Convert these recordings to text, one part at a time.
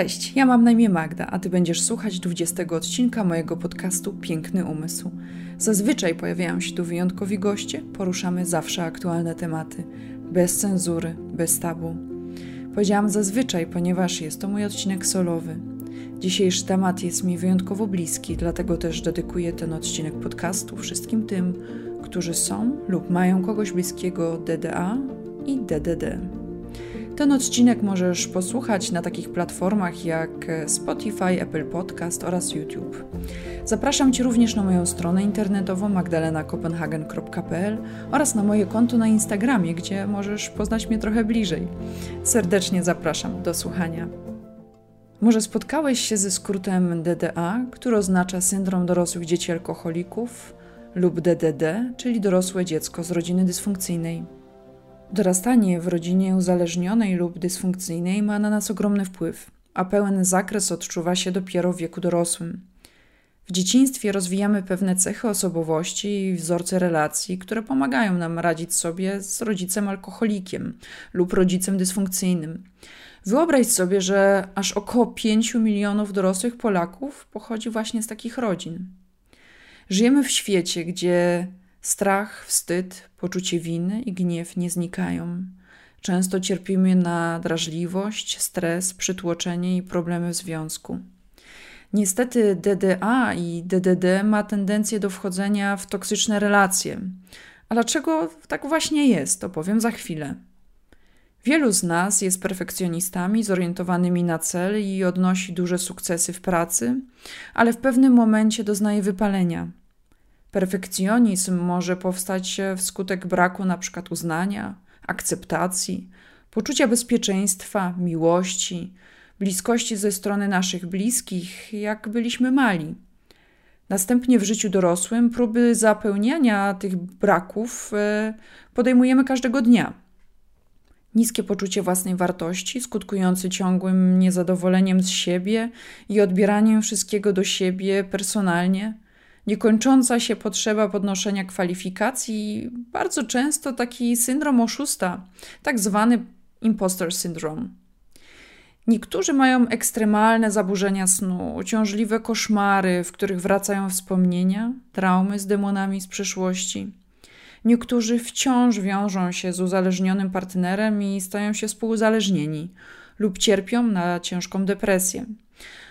Cześć, ja mam na imię Magda, a ty będziesz słuchać 20 odcinka mojego podcastu Piękny Umysł. Zazwyczaj pojawiają się tu wyjątkowi goście, poruszamy zawsze aktualne tematy, bez cenzury, bez tabu. Powiedziałam zazwyczaj, ponieważ jest to mój odcinek solowy. Dzisiejszy temat jest mi wyjątkowo bliski, dlatego też dedykuję ten odcinek podcastu wszystkim tym, którzy są lub mają kogoś bliskiego DDA i DDD. Ten odcinek możesz posłuchać na takich platformach jak Spotify, Apple Podcast oraz YouTube. Zapraszam Cię również na moją stronę internetową magdalenakopenhagen.pl oraz na moje konto na Instagramie, gdzie możesz poznać mnie trochę bliżej. Serdecznie zapraszam do słuchania. Może spotkałeś się ze skrótem DDA, który oznacza syndrom dorosłych dzieci alkoholików, lub DDD, czyli dorosłe dziecko z rodziny dysfunkcyjnej. Dorastanie w rodzinie uzależnionej lub dysfunkcyjnej ma na nas ogromny wpływ, a pełen zakres odczuwa się dopiero w wieku dorosłym. W dzieciństwie rozwijamy pewne cechy osobowości i wzorce relacji, które pomagają nam radzić sobie z rodzicem alkoholikiem lub rodzicem dysfunkcyjnym. Wyobraź sobie, że aż około 5 milionów dorosłych Polaków pochodzi właśnie z takich rodzin. Żyjemy w świecie, gdzie strach, wstyd, poczucie winy i gniew nie znikają. Często cierpimy na drażliwość, stres, przytłoczenie i problemy w związku. Niestety DDA i DDD ma tendencję do wchodzenia w toksyczne relacje. A dlaczego tak właśnie jest, opowiem za chwilę. Wielu z nas jest perfekcjonistami zorientowanymi na cel i odnosi duże sukcesy w pracy, ale w pewnym momencie doznaje wypalenia. Perfekcjonizm może powstać wskutek braku np. uznania, akceptacji, poczucia bezpieczeństwa, miłości, bliskości ze strony naszych bliskich, jak byliśmy mali. Następnie w życiu dorosłym próby zapełniania tych braków e, podejmujemy każdego dnia. Niskie poczucie własnej wartości, skutkujące ciągłym niezadowoleniem z siebie i odbieraniem wszystkiego do siebie personalnie, niekończąca się potrzeba podnoszenia kwalifikacji, bardzo często taki syndrom oszusta, tak zwany imposter syndrome. Niektórzy mają ekstremalne zaburzenia snu, uciążliwe koszmary, w których wracają wspomnienia, traumy z demonami z przeszłości. Niektórzy wciąż wiążą się z uzależnionym partnerem i stają się współuzależnieni lub cierpią na ciężką depresję.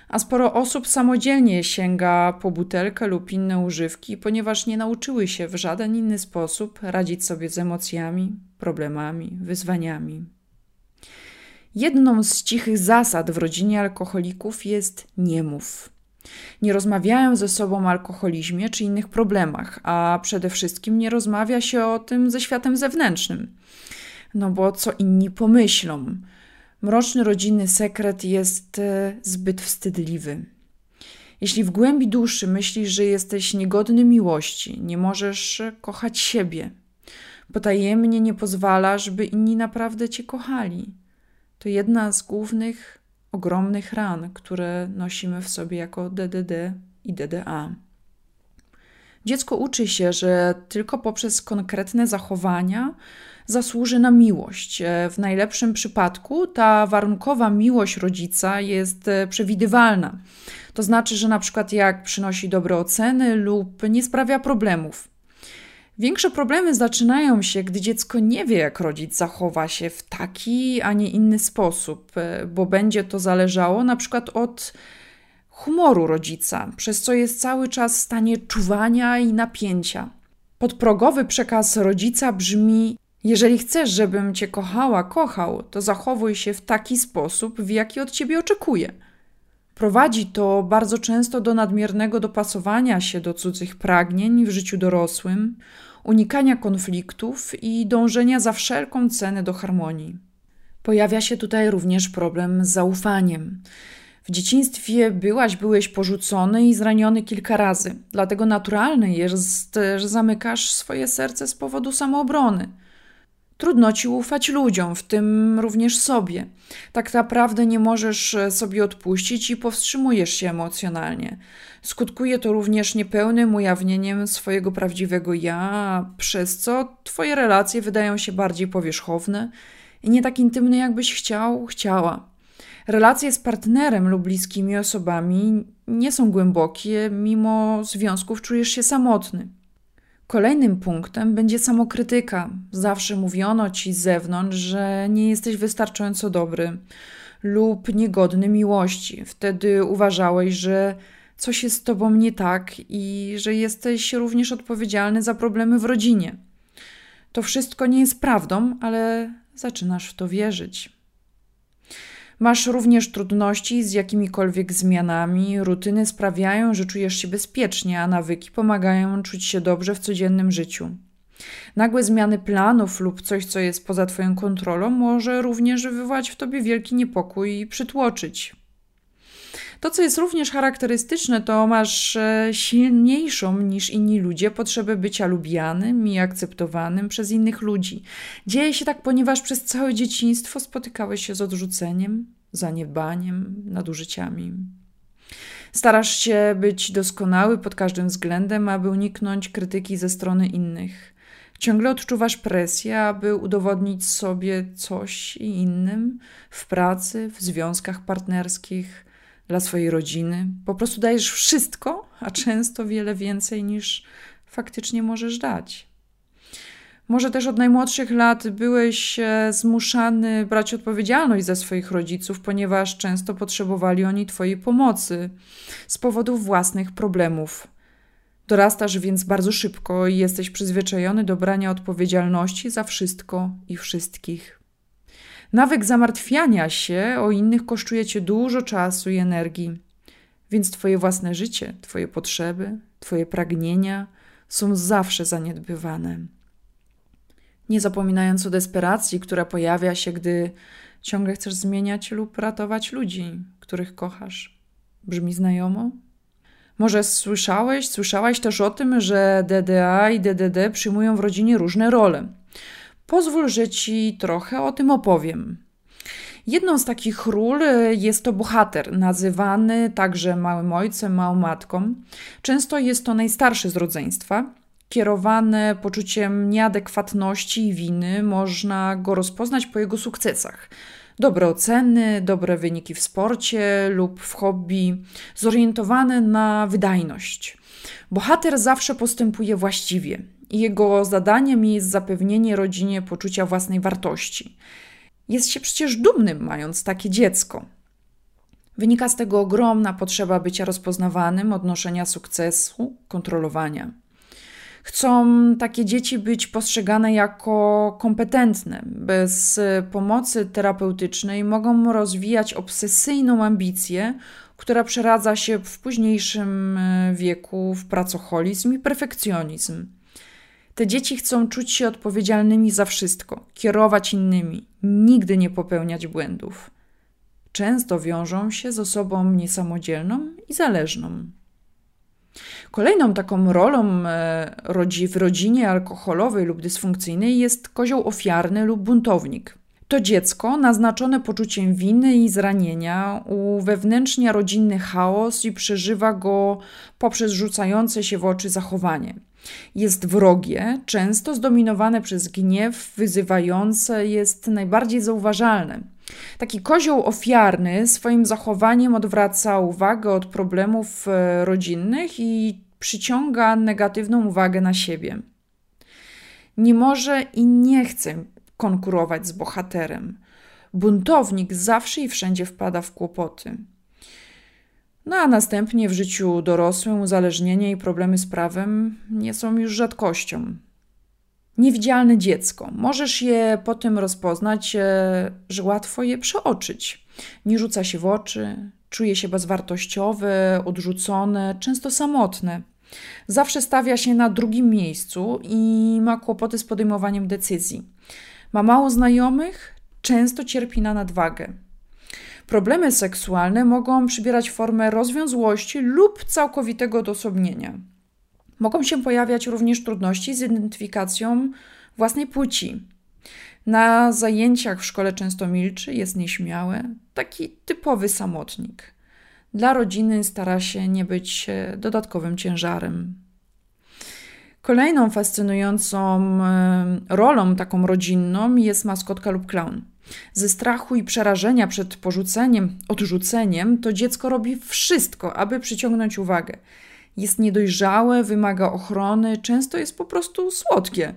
A sporo osób samodzielnie sięga po butelkę lub inne używki, ponieważ nie nauczyły się w żaden inny sposób radzić sobie z emocjami, problemami, wyzwaniami. Jedną z cichych zasad w rodzinie alkoholików jest nie mów. Nie rozmawiają ze sobą o alkoholizmie czy innych problemach, a przede wszystkim nie rozmawia się o tym ze światem zewnętrznym. No bo co inni pomyślą? Mroczny rodzinny sekret jest e, zbyt wstydliwy. Jeśli w głębi duszy myślisz, że jesteś niegodny miłości, nie możesz kochać siebie, potajemnie nie pozwalasz, by inni naprawdę cię kochali, to jedna z głównych, ogromnych ran, które nosimy w sobie jako DDD i DDA. Dziecko uczy się, że tylko poprzez konkretne zachowania zasłuży na miłość. E, w najlepszym przypadku ta warunkowa miłość rodzica jest e, przewidywalna. To znaczy, że na przykład jak przynosi dobre oceny lub nie sprawia problemów. Większe problemy zaczynają się, gdy dziecko nie wie, jak rodzic zachowa się w taki, a nie inny sposób, e, bo będzie to zależało na przykład od humoru rodzica, przez co jest cały czas w stanie czuwania i napięcia. Podprogowy przekaz rodzica brzmi: Jeżeli chcesz, żebym cię kochała, kochał, to zachowuj się w taki sposób, w jaki od ciebie oczekuję. Prowadzi to bardzo często do nadmiernego dopasowania się do cudzych pragnień w życiu dorosłym, unikania konfliktów i dążenia za wszelką cenę do harmonii. Pojawia się tutaj również problem z zaufaniem. W dzieciństwie byłaś, byłeś porzucony i zraniony kilka razy, dlatego naturalne jest, że zamykasz swoje serce z powodu samoobrony. Trudno ci ufać ludziom, w tym również sobie. Tak naprawdę nie możesz sobie odpuścić i powstrzymujesz się emocjonalnie. Skutkuje to również niepełnym ujawnieniem swojego prawdziwego ja, przez co twoje relacje wydają się bardziej powierzchowne i nie tak intymne, jakbyś chciał, chciała. Relacje z partnerem lub bliskimi osobami nie są głębokie, mimo związków czujesz się samotny. Kolejnym punktem będzie samokrytyka. Zawsze mówiono ci z zewnątrz, że nie jesteś wystarczająco dobry lub niegodny miłości. Wtedy uważałeś, że coś jest z tobą nie tak i że jesteś również odpowiedzialny za problemy w rodzinie. To wszystko nie jest prawdą, ale zaczynasz w to wierzyć. Masz również trudności z jakimikolwiek zmianami. Rutyny sprawiają, że czujesz się bezpiecznie, a nawyki pomagają czuć się dobrze w codziennym życiu. Nagłe zmiany planów lub coś, co jest poza Twoją kontrolą, może również wywołać w Tobie wielki niepokój i przytłoczyć. To, co jest również charakterystyczne, to masz e, silniejszą niż inni ludzie potrzebę bycia lubianym i akceptowanym przez innych ludzi. Dzieje się tak, ponieważ przez całe dzieciństwo spotykałeś się z odrzuceniem, zaniedbaniem, nadużyciami. Starasz się być doskonały pod każdym względem, aby uniknąć krytyki ze strony innych. Ciągle odczuwasz presję, aby udowodnić sobie coś i innym w pracy, w związkach partnerskich, dla swojej rodziny. Po prostu dajesz wszystko, a często wiele więcej niż faktycznie możesz dać. Może też od najmłodszych lat byłeś e, zmuszany brać odpowiedzialność za swoich rodziców, ponieważ często potrzebowali oni Twojej pomocy z powodu własnych problemów. Dorastasz więc bardzo szybko i jesteś przyzwyczajony do brania odpowiedzialności za wszystko i wszystkich. Nawyk zamartwiania się o innych kosztuje cię dużo czasu i energii, więc twoje własne życie, twoje potrzeby, twoje pragnienia są zawsze zaniedbywane. Nie zapominając o desperacji, która pojawia się, gdy ciągle chcesz zmieniać lub ratować ludzi, których kochasz. Brzmi znajomo? Może słyszałeś, słyszałaś też o tym, że DDA i DDD przyjmują w rodzinie różne role. Pozwól, że ci trochę o tym opowiem. Jedną z takich ról e, jest to bohater, nazywany także małym ojcem, małą matką. Często jest to najstarszy z rodzeństwa. Kierowane poczuciem nieadekwatności i winy, można go rozpoznać po jego sukcesach. Dobre oceny, dobre wyniki w sporcie lub w hobby, zorientowane na wydajność. Bohater zawsze postępuje właściwie, i jego zadaniem jest zapewnienie rodzinie poczucia własnej wartości. Jest się przecież dumnym, mając takie dziecko. Wynika z tego ogromna potrzeba bycia rozpoznawanym, odnoszenia sukcesu, kontrolowania. Chcą takie dzieci być postrzegane jako kompetentne. Bez pomocy terapeutycznej mogą rozwijać obsesyjną ambicję, która przeradza się w późniejszym wieku w pracoholizm i perfekcjonizm. Te dzieci chcą czuć się odpowiedzialnymi za wszystko, kierować innymi, nigdy nie popełniać błędów. Często wiążą się z osobą niesamodzielną i zależną. Kolejną taką rolą e, w rodzinie alkoholowej lub dysfunkcyjnej jest kozioł ofiarny lub buntownik. To dziecko naznaczone poczuciem winy i zranienia uwewnętrznia rodzinny chaos i przeżywa go poprzez rzucające się w oczy zachowanie. Jest wrogie, często zdominowane przez gniew, wyzywające, jest najbardziej zauważalne. Taki kozioł ofiarny swoim zachowaniem odwraca uwagę od problemów e, rodzinnych i przyciąga negatywną uwagę na siebie. Nie może i nie chce konkurować z bohaterem. Buntownik zawsze i wszędzie wpada w kłopoty. No a następnie w życiu dorosłym uzależnienie i problemy z prawem nie są już rzadkością. Niewidzialne dziecko. Możesz je po tym rozpoznać, e, że łatwo je przeoczyć. Nie rzuca się w oczy, czuje się bezwartościowe, odrzucone, często samotne. Zawsze stawia się na drugim miejscu i ma kłopoty z podejmowaniem decyzji. Ma mało znajomych, często cierpi na nadwagę. Problemy seksualne mogą przybierać formę rozwiązłości lub całkowitego odosobnienia. Mogą się pojawiać również trudności z identyfikacją własnej płci. Na zajęciach w szkole często milczy, jest nieśmiałe, taki typowy samotnik. Dla rodziny stara się nie być dodatkowym ciężarem. Kolejną fascynującą rolą taką rodzinną jest maskotka lub clown. Ze strachu i przerażenia przed porzuceniem, odrzuceniem, to dziecko robi wszystko, aby przyciągnąć uwagę. Jest niedojrzałe, wymaga ochrony, często jest po prostu słodkie.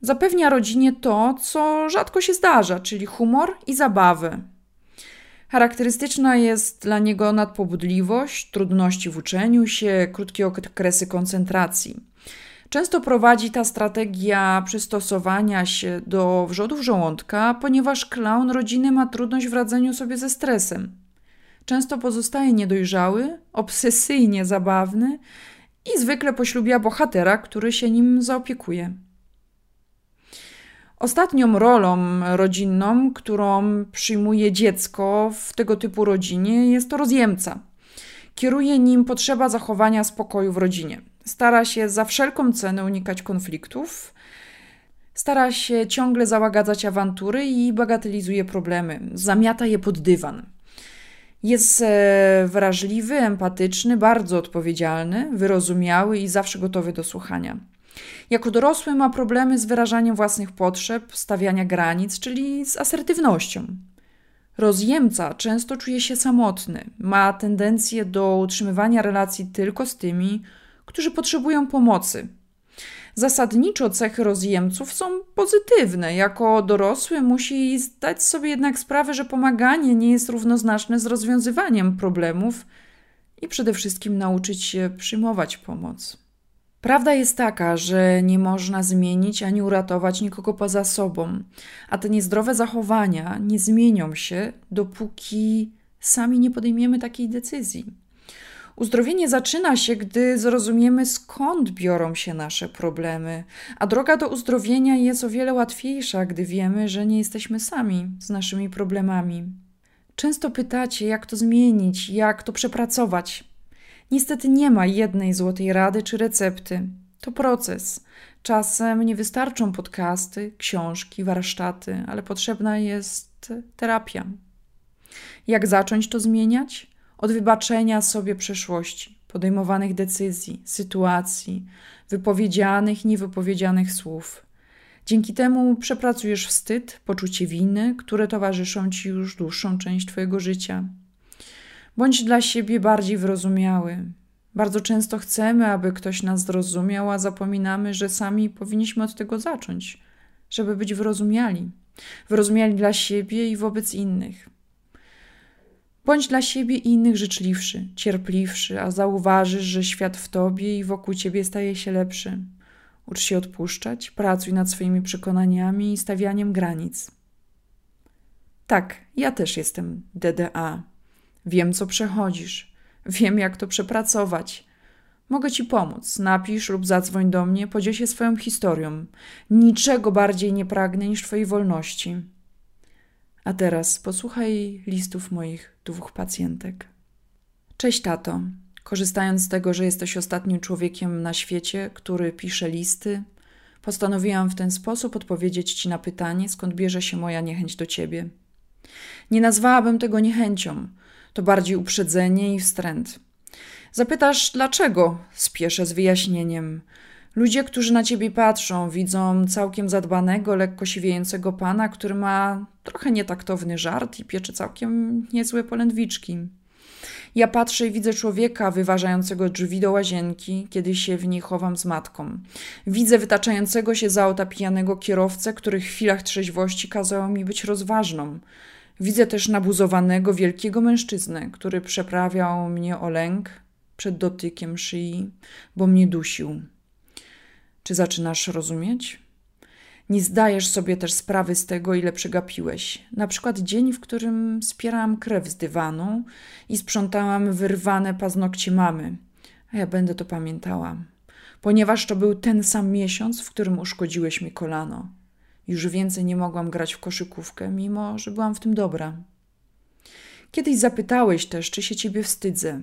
Zapewnia rodzinie to, co rzadko się zdarza, czyli humor i zabawę. Charakterystyczna jest dla niego nadpobudliwość, trudności w uczeniu się, krótkie okresy koncentracji. Często prowadzi ta strategia przystosowania się do wrzodów żołądka, ponieważ klaun rodziny ma trudność w radzeniu sobie ze stresem. Często pozostaje niedojrzały, obsesyjnie zabawny i zwykle poślubia bohatera, który się nim zaopiekuje. Ostatnią rolą rodzinną, którą przyjmuje dziecko w tego typu rodzinie, jest to rozjemca. Kieruje nim potrzeba zachowania spokoju w rodzinie. Stara się za wszelką cenę unikać konfliktów, stara się ciągle załagadzać awantury i bagatelizuje problemy, zamiata je pod dywan. Jest e, wrażliwy, empatyczny, bardzo odpowiedzialny, wyrozumiały i zawsze gotowy do słuchania. Jako dorosły ma problemy z wyrażaniem własnych potrzeb, stawiania granic, czyli z asertywnością. Rozjemca często czuje się samotny, ma tendencję do utrzymywania relacji tylko z tymi, którzy potrzebują pomocy. Zasadniczo cechy rozjemców są pozytywne. Jako dorosły musi zdać sobie jednak sprawę, że pomaganie nie jest równoznaczne z rozwiązywaniem problemów i przede wszystkim nauczyć się przyjmować pomoc. Prawda jest taka, że nie można zmienić ani uratować nikogo poza sobą, a te niezdrowe zachowania nie zmienią się, dopóki sami nie podejmiemy takiej decyzji. Uzdrowienie zaczyna się, gdy zrozumiemy, skąd biorą się nasze problemy, a droga do uzdrowienia jest o wiele łatwiejsza, gdy wiemy, że nie jesteśmy sami z naszymi problemami. Często pytacie, jak to zmienić, jak to przepracować. Niestety nie ma jednej złotej rady czy recepty. To proces. Czasem nie wystarczą podcasty, książki, warsztaty, ale potrzebna jest terapia. Jak zacząć to zmieniać? Od wybaczenia sobie przeszłości, podejmowanych decyzji, sytuacji, wypowiedzianych i niewypowiedzianych słów. Dzięki temu przepracujesz wstyd, poczucie winy, które towarzyszą ci już dłuższą część Twojego życia. Bądź dla siebie bardziej wyrozumiały. Bardzo często chcemy, aby ktoś nas zrozumiał, a zapominamy, że sami powinniśmy od tego zacząć, żeby być wyrozumiali. Wyrozumiali dla siebie i wobec innych. Bądź dla siebie i innych życzliwszy, cierpliwszy, a zauważysz, że świat w tobie i wokół ciebie staje się lepszy. Ucz się odpuszczać, pracuj nad swoimi przekonaniami i stawianiem granic. Tak, ja też jestem DDA. Wiem, co przechodzisz. Wiem, jak to przepracować. Mogę ci pomóc. Napisz lub zadzwoń do mnie, podziel się swoją historią. Niczego bardziej nie pragnę niż twojej wolności. A teraz posłuchaj listów moich dwóch pacjentek. Cześć, tato. Korzystając z tego, że jesteś ostatnim człowiekiem na świecie, który pisze listy, postanowiłam w ten sposób odpowiedzieć ci na pytanie, skąd bierze się moja niechęć do ciebie. Nie nazwałabym tego niechęcią, to bardziej uprzedzenie i wstręt. Zapytasz, dlaczego? Spieszę z wyjaśnieniem. Ludzie, którzy na ciebie patrzą, widzą całkiem zadbanego, lekko siwiejącego pana, który ma trochę nietaktowny żart i piecze całkiem niezłe polędwiczki. Ja patrzę i widzę człowieka wyważającego drzwi do łazienki, kiedy się w niej chowam z matką. Widzę wytaczającego się za auta pijanego kierowcę, który w chwilach trzeźwości kazał mi być rozważną. Widzę też nabuzowanego, wielkiego mężczyznę, który przeprawiał mnie o lęk przed dotykiem szyi, bo mnie dusił. Czy zaczynasz rozumieć? Nie zdajesz sobie też sprawy z tego, ile przegapiłeś. Na przykład dzień, w którym spierałam krew z dywanu i sprzątałam wyrwane paznokcie mamy. A ja będę to pamiętała, ponieważ to był ten sam miesiąc, w którym uszkodziłeś mi kolano. Już więcej nie mogłam grać w koszykówkę, mimo że byłam w tym dobra. Kiedyś zapytałeś też, czy się ciebie wstydzę.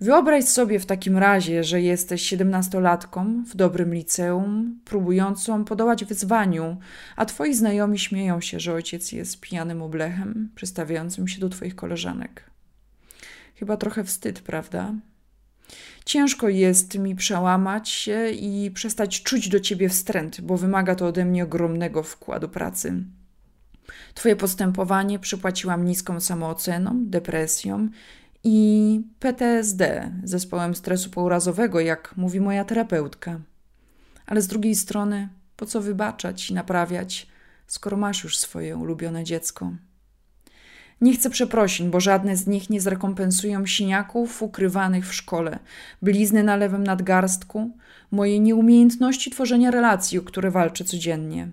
Wyobraź sobie w takim razie, że jesteś siedemnastolatką w dobrym liceum, próbującą podołać wyzwaniu, a twoi znajomi śmieją się, że ojciec jest pijanym oblechem, przystawiającym się do twoich koleżanek. Chyba trochę wstyd, prawda? Ciężko jest mi przełamać się i przestać czuć do ciebie wstręt, bo wymaga to ode mnie ogromnego wkładu pracy. Twoje postępowanie przypłaciłam niską samooceną, depresją i PTSD, zespołem stresu pourazowego, jak mówi moja terapeutka. Ale z drugiej strony, po co wybaczać i naprawiać, skoro masz już swoje ulubione dziecko? Nie chcę przeprosin, bo żadne z nich nie zrekompensują siniaków ukrywanych w szkole, blizny na lewym nadgarstku, mojej nieumiejętności tworzenia relacji, o które walczę codziennie.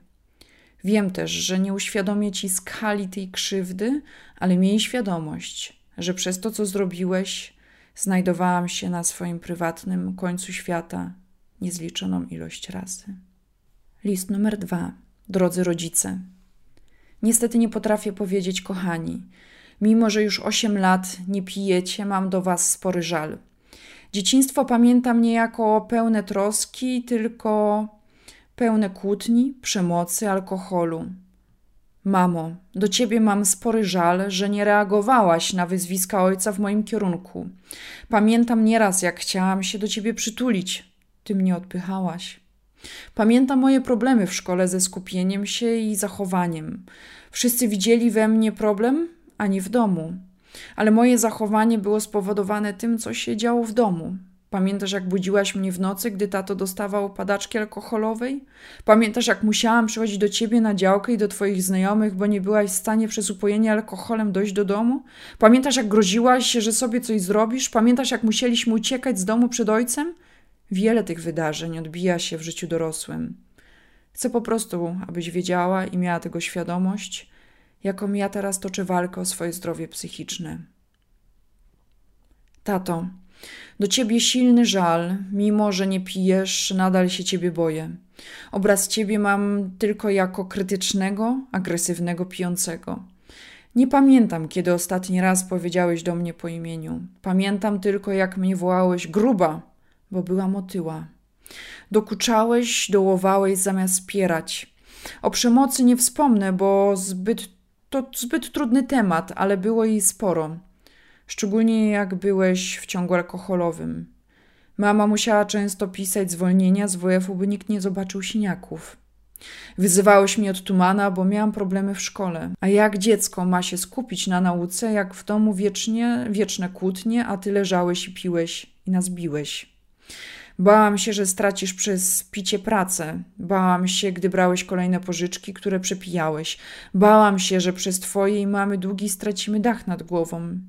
Wiem też, że nie uświadomię ci skali tej krzywdy, ale miej świadomość, że przez to, co zrobiłeś, znajdowałam się na swoim prywatnym końcu świata niezliczoną ilość razy. List numer dwa. Drodzy rodzice. Niestety nie potrafię powiedzieć, kochani. Mimo, że już osiem lat nie pijecie, mam do was spory żal. Dzieciństwo pamiętam nie jako pełne troski, tylko pełne kłótni, przemocy, alkoholu. Mamo, do ciebie mam spory żal, że nie reagowałaś na wyzwiska ojca w moim kierunku. Pamiętam nieraz, jak chciałam się do ciebie przytulić. Ty mnie odpychałaś. Pamiętam moje problemy w szkole ze skupieniem się i zachowaniem. Wszyscy widzieli we mnie problem, ani w domu. Ale moje zachowanie było spowodowane tym, co się działo w domu. Pamiętasz, jak budziłaś mnie w nocy, gdy tato dostawał padaczki alkoholowej? Pamiętasz, jak musiałam przychodzić do ciebie na działkę i do twoich znajomych, bo nie byłaś w stanie przez upojenie alkoholem dojść do domu? Pamiętasz, jak groziłaś że sobie coś zrobisz? Pamiętasz, jak musieliśmy uciekać z domu przed ojcem? Wiele tych wydarzeń odbija się w życiu dorosłym. Chcę po prostu, abyś wiedziała i miała tego świadomość, jaką ja teraz toczę walkę o swoje zdrowie psychiczne. Tato, do ciebie silny żal, mimo że nie pijesz, nadal się ciebie boję. Obraz ciebie mam tylko jako krytycznego, agresywnego pijącego. Nie pamiętam, kiedy ostatni raz powiedziałeś do mnie po imieniu. Pamiętam tylko, jak mnie wołałeś gruba, bo byłam otyła. Dokuczałeś, dołowałeś zamiast wspierać. O przemocy nie wspomnę, bo zbyt, to zbyt trudny temat, ale było jej sporo. Szczególnie jak byłeś w ciągu alkoholowym. Mama musiała często pisać zwolnienia z WF-u, by nikt nie zobaczył siniaków. Wyzywałeś mnie od tumana, bo miałam problemy w szkole. A jak dziecko ma się skupić na nauce, jak w domu wiecznie, wieczne kłótnie, a ty leżałeś i piłeś i nas biłeś. Bałam się, że stracisz przez picie pracę. Bałam się, gdy brałeś kolejne pożyczki, które przepijałeś. Bałam się, że przez twojej mamy długi stracimy dach nad głową.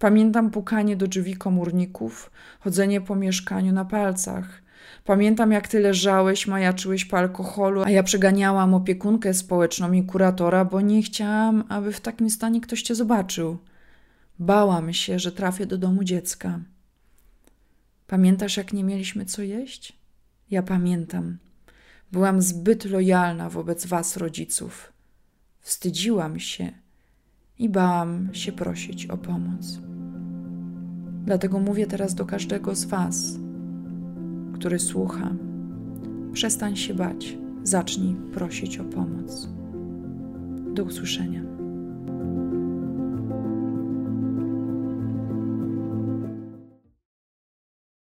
Pamiętam pukanie do drzwi komórników, chodzenie po mieszkaniu na palcach. Pamiętam, jak ty leżałeś, majaczyłeś po alkoholu, a ja przeganiałam opiekunkę społeczną i kuratora, bo nie chciałam, aby w takim stanie ktoś cię zobaczył. Bałam się, że trafię do domu dziecka. Pamiętasz, jak nie mieliśmy co jeść? Ja pamiętam. Byłam zbyt lojalna wobec was, rodziców. Wstydziłam się i bałam się prosić o pomoc. Dlatego mówię teraz do każdego z was, który słucha: przestań się bać, zacznij prosić o pomoc. Do usłyszenia.